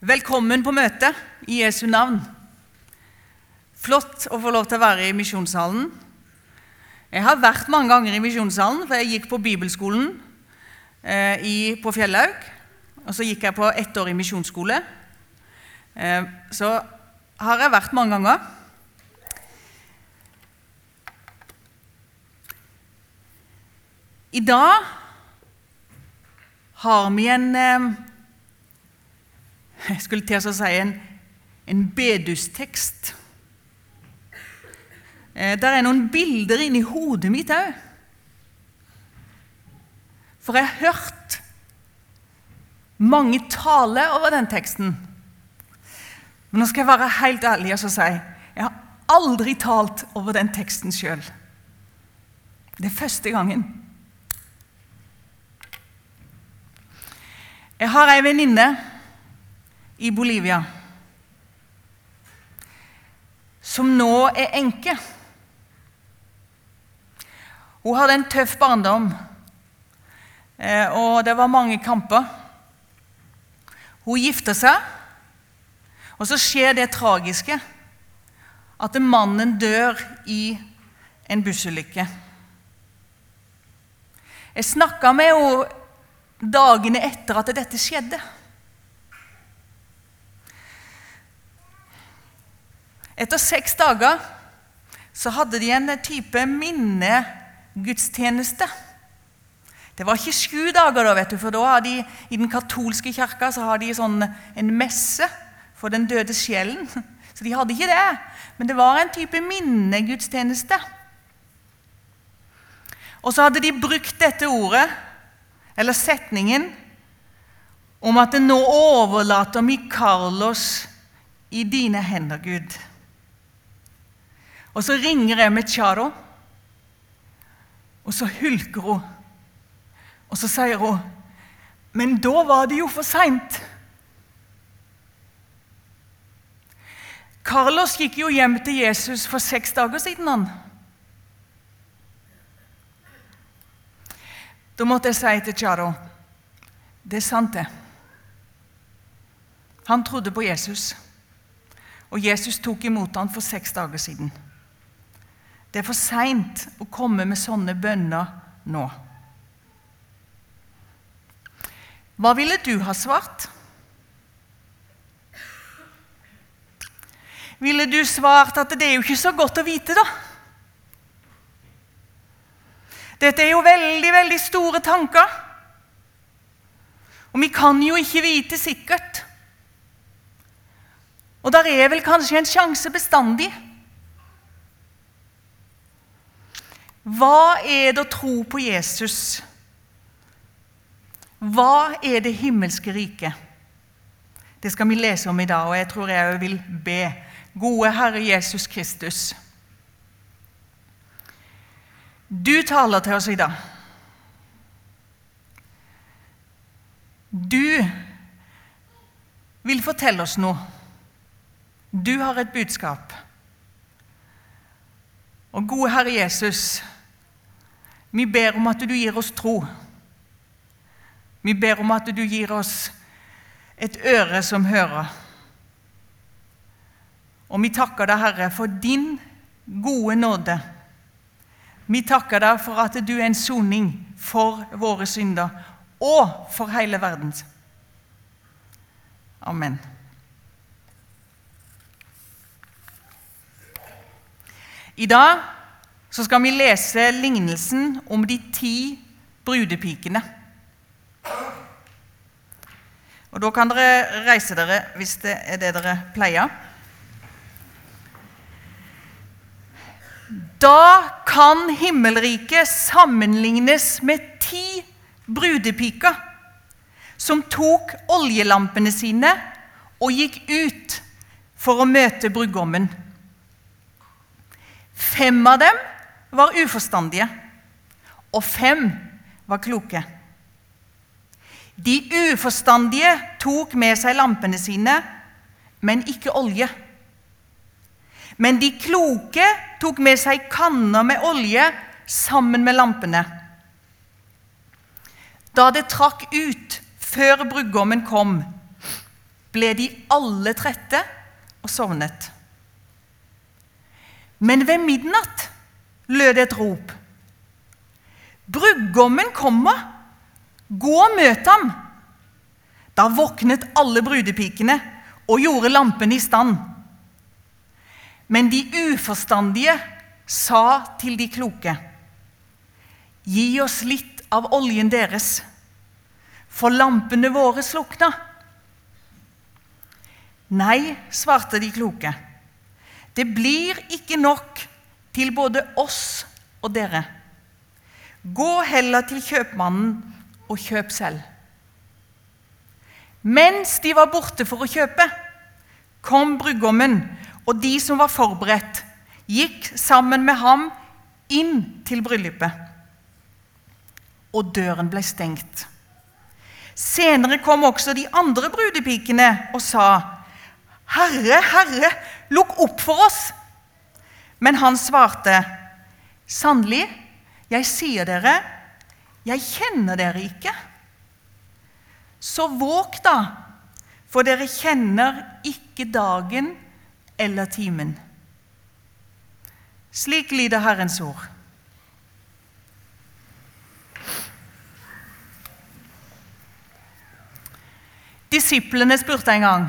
Velkommen på møtet i Jesu navn. Flott å få lov til å være i misjonssalen. Jeg har vært mange ganger i misjonssalen, for jeg gikk på bibelskolen eh, i, på Fjellhaug. Og så gikk jeg på ettårig misjonsskole. Eh, så har jeg vært mange ganger. I dag har vi en eh, Jeg skulle til å si en, en bedustekst. Eh, der er noen bilder inni hodet mitt òg. For jeg har hørt mange tale over den teksten. Men nå skal jeg være helt ærlig og si jeg har aldri talt over den teksten sjøl. Det er første gangen. Jeg har ei venninne i Bolivia som nå er enke. Hun hadde en tøff barndom, eh, og det var mange kamper. Hun gifter seg, og så skjer det tragiske at mannen dør i en bussulykke. Jeg snakka med henne dagene etter at dette skjedde. Etter seks dager så hadde de en type minnegudstjeneste. Det var ikke sju dager, da, vet du, for da har de, i den katolske kirka så har de sånn, en messe for den døde sjelen. Så de hadde ikke det. Men det var en type minnegudstjeneste. Og så hadde de brukt dette ordet, eller setningen, om at nå overlater vi Carlos i dine hender, Gud. Og så ringer jeg med Charo, og så hulker hun. Og så sier hun, 'Men da var det jo for seint'. Carlos gikk jo hjem til Jesus for seks dager siden. han. Da måtte jeg si til Charo det er sant, det. Han trodde på Jesus, og Jesus tok imot ham for seks dager siden. Det er for seint å komme med sånne bønner nå. Hva ville du ha svart? Ville du svart at det er jo ikke så godt å vite, da? Dette er jo veldig, veldig store tanker. Og vi kan jo ikke vite sikkert. Og der er vel kanskje en sjanse bestandig. Hva er det å tro på Jesus? Hva er det himmelske riket? Det skal vi lese om i dag, og jeg tror jeg vil be. Gode Herre Jesus Kristus. Du taler til oss i dag. Du vil fortelle oss noe. Du har et budskap. Og gode Herre Jesus, vi ber om at du gir oss tro. Vi ber om at du gir oss et øre som hører. Og vi takker deg, Herre, for din gode nåde. Vi takker deg for at du er en soning for våre synder og for hele verden. Amen. I dag så skal vi lese lignelsen om de ti brudepikene. Og Da kan dere reise dere hvis det er det dere pleier. Da kan himmelriket sammenlignes med ti brudepiker som tok oljelampene sine og gikk ut for å møte brudgommen. Fem av dem var uforstandige, og fem var kloke. De uforstandige tok med seg lampene sine, men ikke olje. Men de kloke tok med seg kanner med olje sammen med lampene. Da det trakk ut før brudgommen kom, ble de alle trette og sovnet. Men ved midnatt lød et rop. Brudgommen kommer! Gå og møt ham! Da våknet alle brudepikene og gjorde lampen i stand. Men de uforstandige sa til de kloke.: Gi oss litt av oljen deres, for lampene våre slukna. Nei, svarte de kloke. Det blir ikke nok til både oss og dere. Gå heller til kjøpmannen og kjøp selv. Mens de var borte for å kjøpe, kom brudgommen, og de som var forberedt, gikk sammen med ham inn til bryllupet. Og døren ble stengt. Senere kom også de andre brudepikene og sa, 'Herre, Herre, lukk opp for oss!' Men han svarte, 'Sannelig, jeg sier dere, jeg kjenner dere ikke.' Så våg da, for dere kjenner ikke dagen eller timen. Slik lyder Herrens ord. Disiplene spurte en gang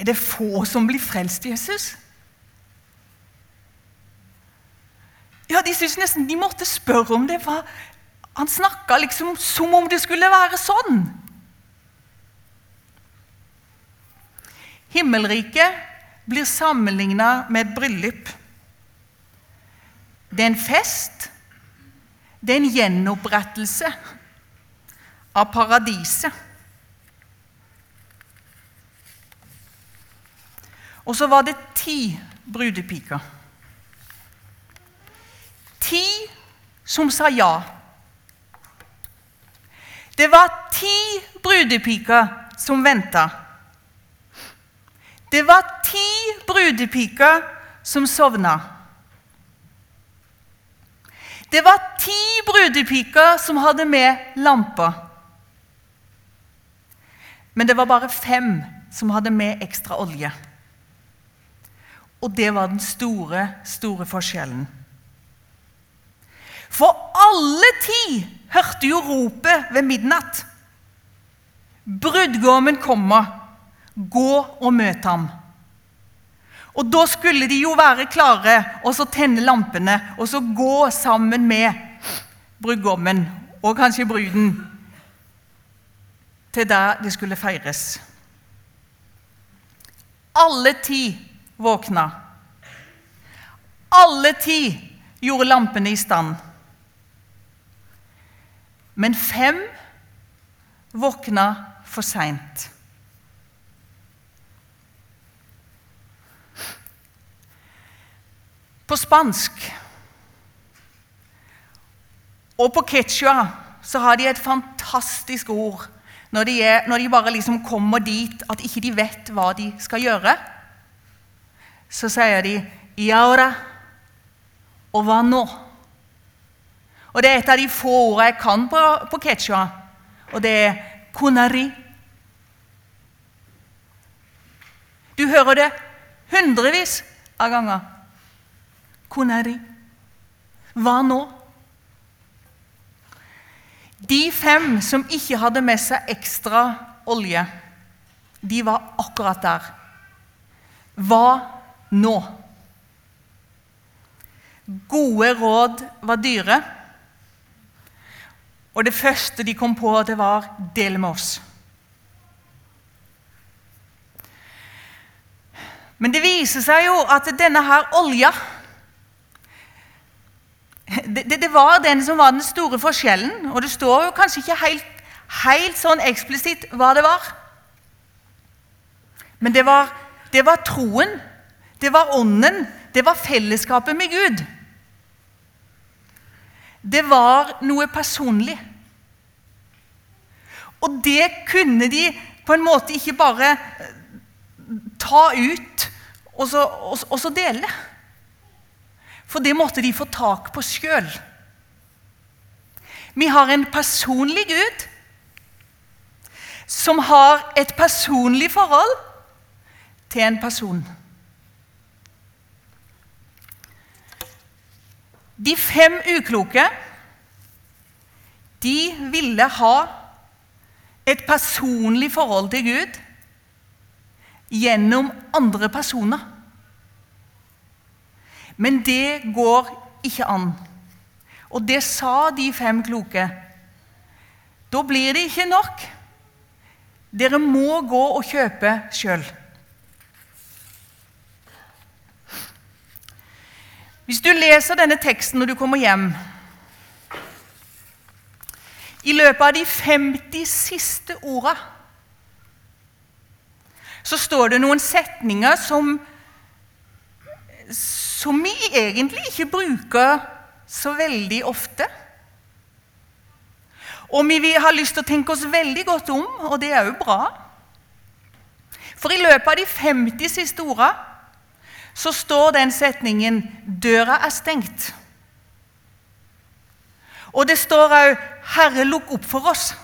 Er det få som blir frelst, Jesus? Ja, De syntes nesten de måtte spørre om det. var han snakka liksom som om det skulle være sånn. Himmelriket blir sammenligna med et bryllup. Det er en fest. Det er en gjenopprettelse av paradiset. Og så var det ti brudepiker. Ti som sa ja. Det var ti brudepiker som venta. Det var ti brudepiker som sovna. Det var ti brudepiker som hadde med lamper. Men det var bare fem som hadde med ekstra olje. Og det var den store, store forskjellen. For alle ti hørte jo ropet ved midnatt. Brudgommen kommer, gå og møt ham. Og da skulle de jo være klare og så tenne lampene og så gå sammen med brudgommen og kanskje bruden til der det skulle feires. Alle ti våkna. Alle ti gjorde lampene i stand. Men fem våkna for seint. På spansk og på quechua så har de et fantastisk ord når de, er, når de bare liksom kommer dit at ikke de vet hva de skal gjøre. Så sier de 'i og 'hva nå'? Og Det er et av de få ordene jeg kan på, på quechua, og det er 'kunari'. Du hører det hundrevis av ganger. Kunari. Hva nå? De fem som ikke hadde med seg ekstra olje, de var akkurat der. Hva nå? Gode råd var dyre. Og det første de kom på, det var 'del med oss'. Men det viser seg jo at denne her olja det, det, det, var den som var den store forskjellen. Og det står jo kanskje ikke helt, helt sånn eksplisitt hva det var. Men det var, det var troen, det var ånden, det var fellesskapet med Gud. Det var noe personlig. Og det kunne de på en måte ikke bare eh, ta ut og så, og, og så dele. For det måtte de få tak på sjøl. Vi har en personlig Gud, som har et personlig forhold til en person. De fem ukloke de ville ha et personlig forhold til Gud gjennom andre personer. Men det går ikke an. Og det sa de fem kloke. Da blir det ikke nok. Dere må gå og kjøpe sjøl. Hvis du leser denne teksten når du kommer hjem I løpet av de 50 siste orda så står det noen setninger som, som vi egentlig ikke bruker så veldig ofte. Og vi har lyst til å tenke oss veldig godt om, og det er jo bra. For i løpet av de 50 siste orda så står den setningen 'Døra er stengt'. Og det står òg 'Herre, lukk opp for oss'.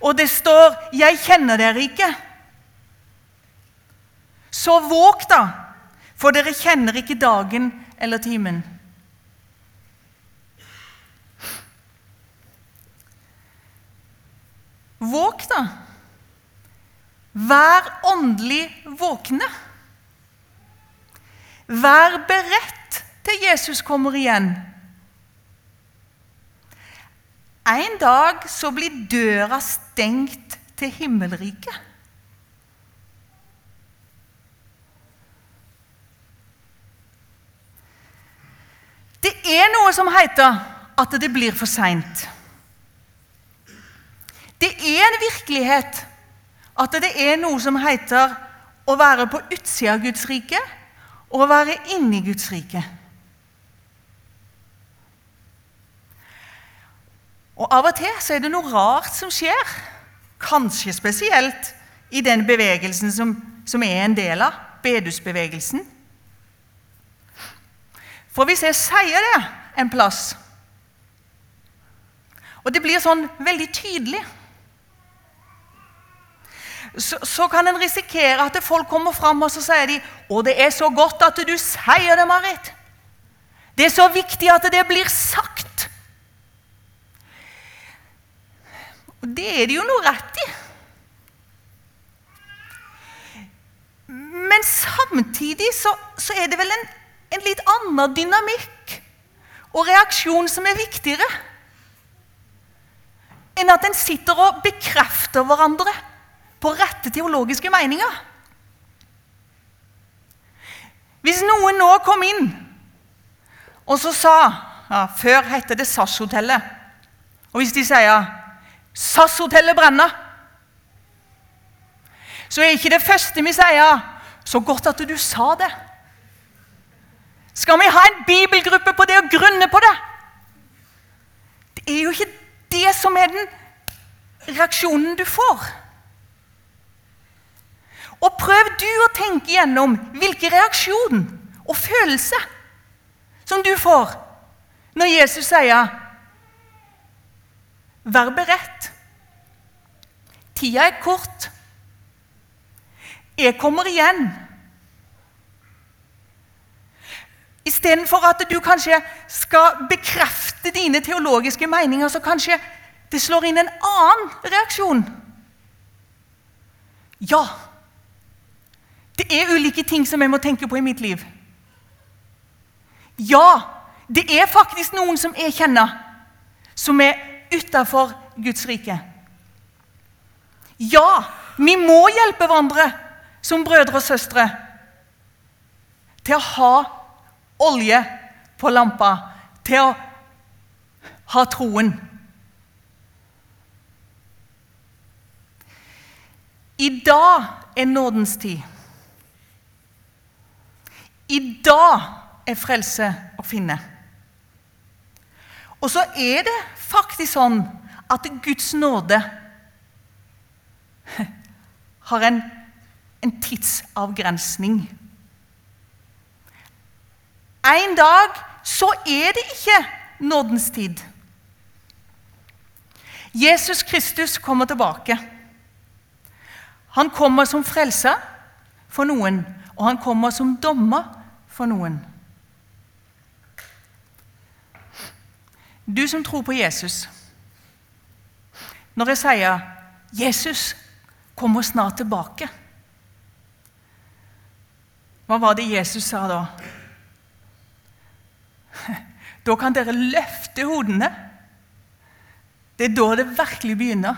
Og det står 'Jeg kjenner dere ikke'. Så våg, da, for dere kjenner ikke dagen eller timen. Våg, da. Vær åndelig våkne. Vær beredt til Jesus kommer igjen. En dag så blir døra stengt til himmelriket. Det er noe som heter at det blir for seint. Det er en virkelighet at det er noe som heter å være på utsida av Guds rike å være inne i Guds rike. Og Av og til så er det noe rart som skjer, kanskje spesielt i den bevegelsen som, som er en del av, bedusbevegelsen. For hvis jeg sier det en plass, og det blir sånn veldig tydelig så, så, kan en risikere at folk kommer fram og så sier de, 'Å, det er så godt at du sier det, Marit.' 'Det er så viktig at det blir sagt.' Og det er det jo noe rett i. Men samtidig så, så er det vel en, en litt annen dynamikk og reaksjon som er viktigere enn at en sitter og bekrefter hverandre på rette teologiske meninger. Hvis noen nå kom inn og så sa ja, Før het det SAS-hotellet. Og hvis de sier 'SAS-hotellet brenner', så er ikke det første vi sier 'så godt at du sa det'. Skal vi ha en bibelgruppe på det og grunne på det? Det er jo ikke det som er den reaksjonen du får. Og prøv du å tenke gjennom hvilken reaksjon og følelse som du får når Jesus sier 'Vær beredt'. Tida er kort. Jeg kommer igjen. Istedenfor at du kanskje skal bekrefte dine teologiske meninger, så kanskje det slår inn en annen reaksjon. Ja, det er ulike ting som jeg må tenke på i mitt liv. Ja, det er faktisk noen som jeg kjenner, som er utafor Guds rike. Ja, vi må hjelpe hverandre som brødre og søstre til å ha olje på lampa, til å ha troen. I dag er nådens tid. I dag er frelse å finne. Og så er det faktisk sånn at Guds nåde har en, en tidsavgrensning. En dag så er det ikke nådens tid. Jesus Kristus kommer tilbake. Han kommer som frelser for noen, og han kommer som dommer for noen. Du som tror på Jesus. Når jeg sier 'Jesus kommer snart tilbake', hva var det Jesus sa da? Da kan dere løfte hodene. Det er da det virkelig begynner.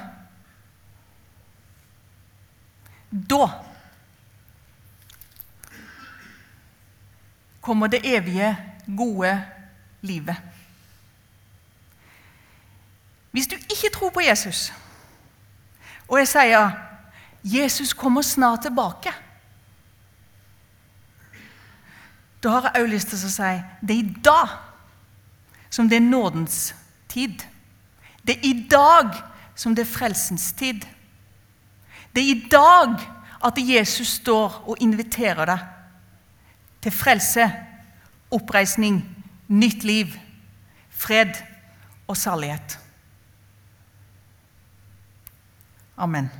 Da kommer det evige, gode livet. Hvis du ikke tror på Jesus, og jeg sier 'Jesus kommer snart tilbake' Da har jeg òg lyst til å si det er i dag som det er nådens tid. Det er i dag som det er frelsens tid. Det er i dag at Jesus står og inviterer deg til frelse, oppreisning, nytt liv, fred og salighet. Amen.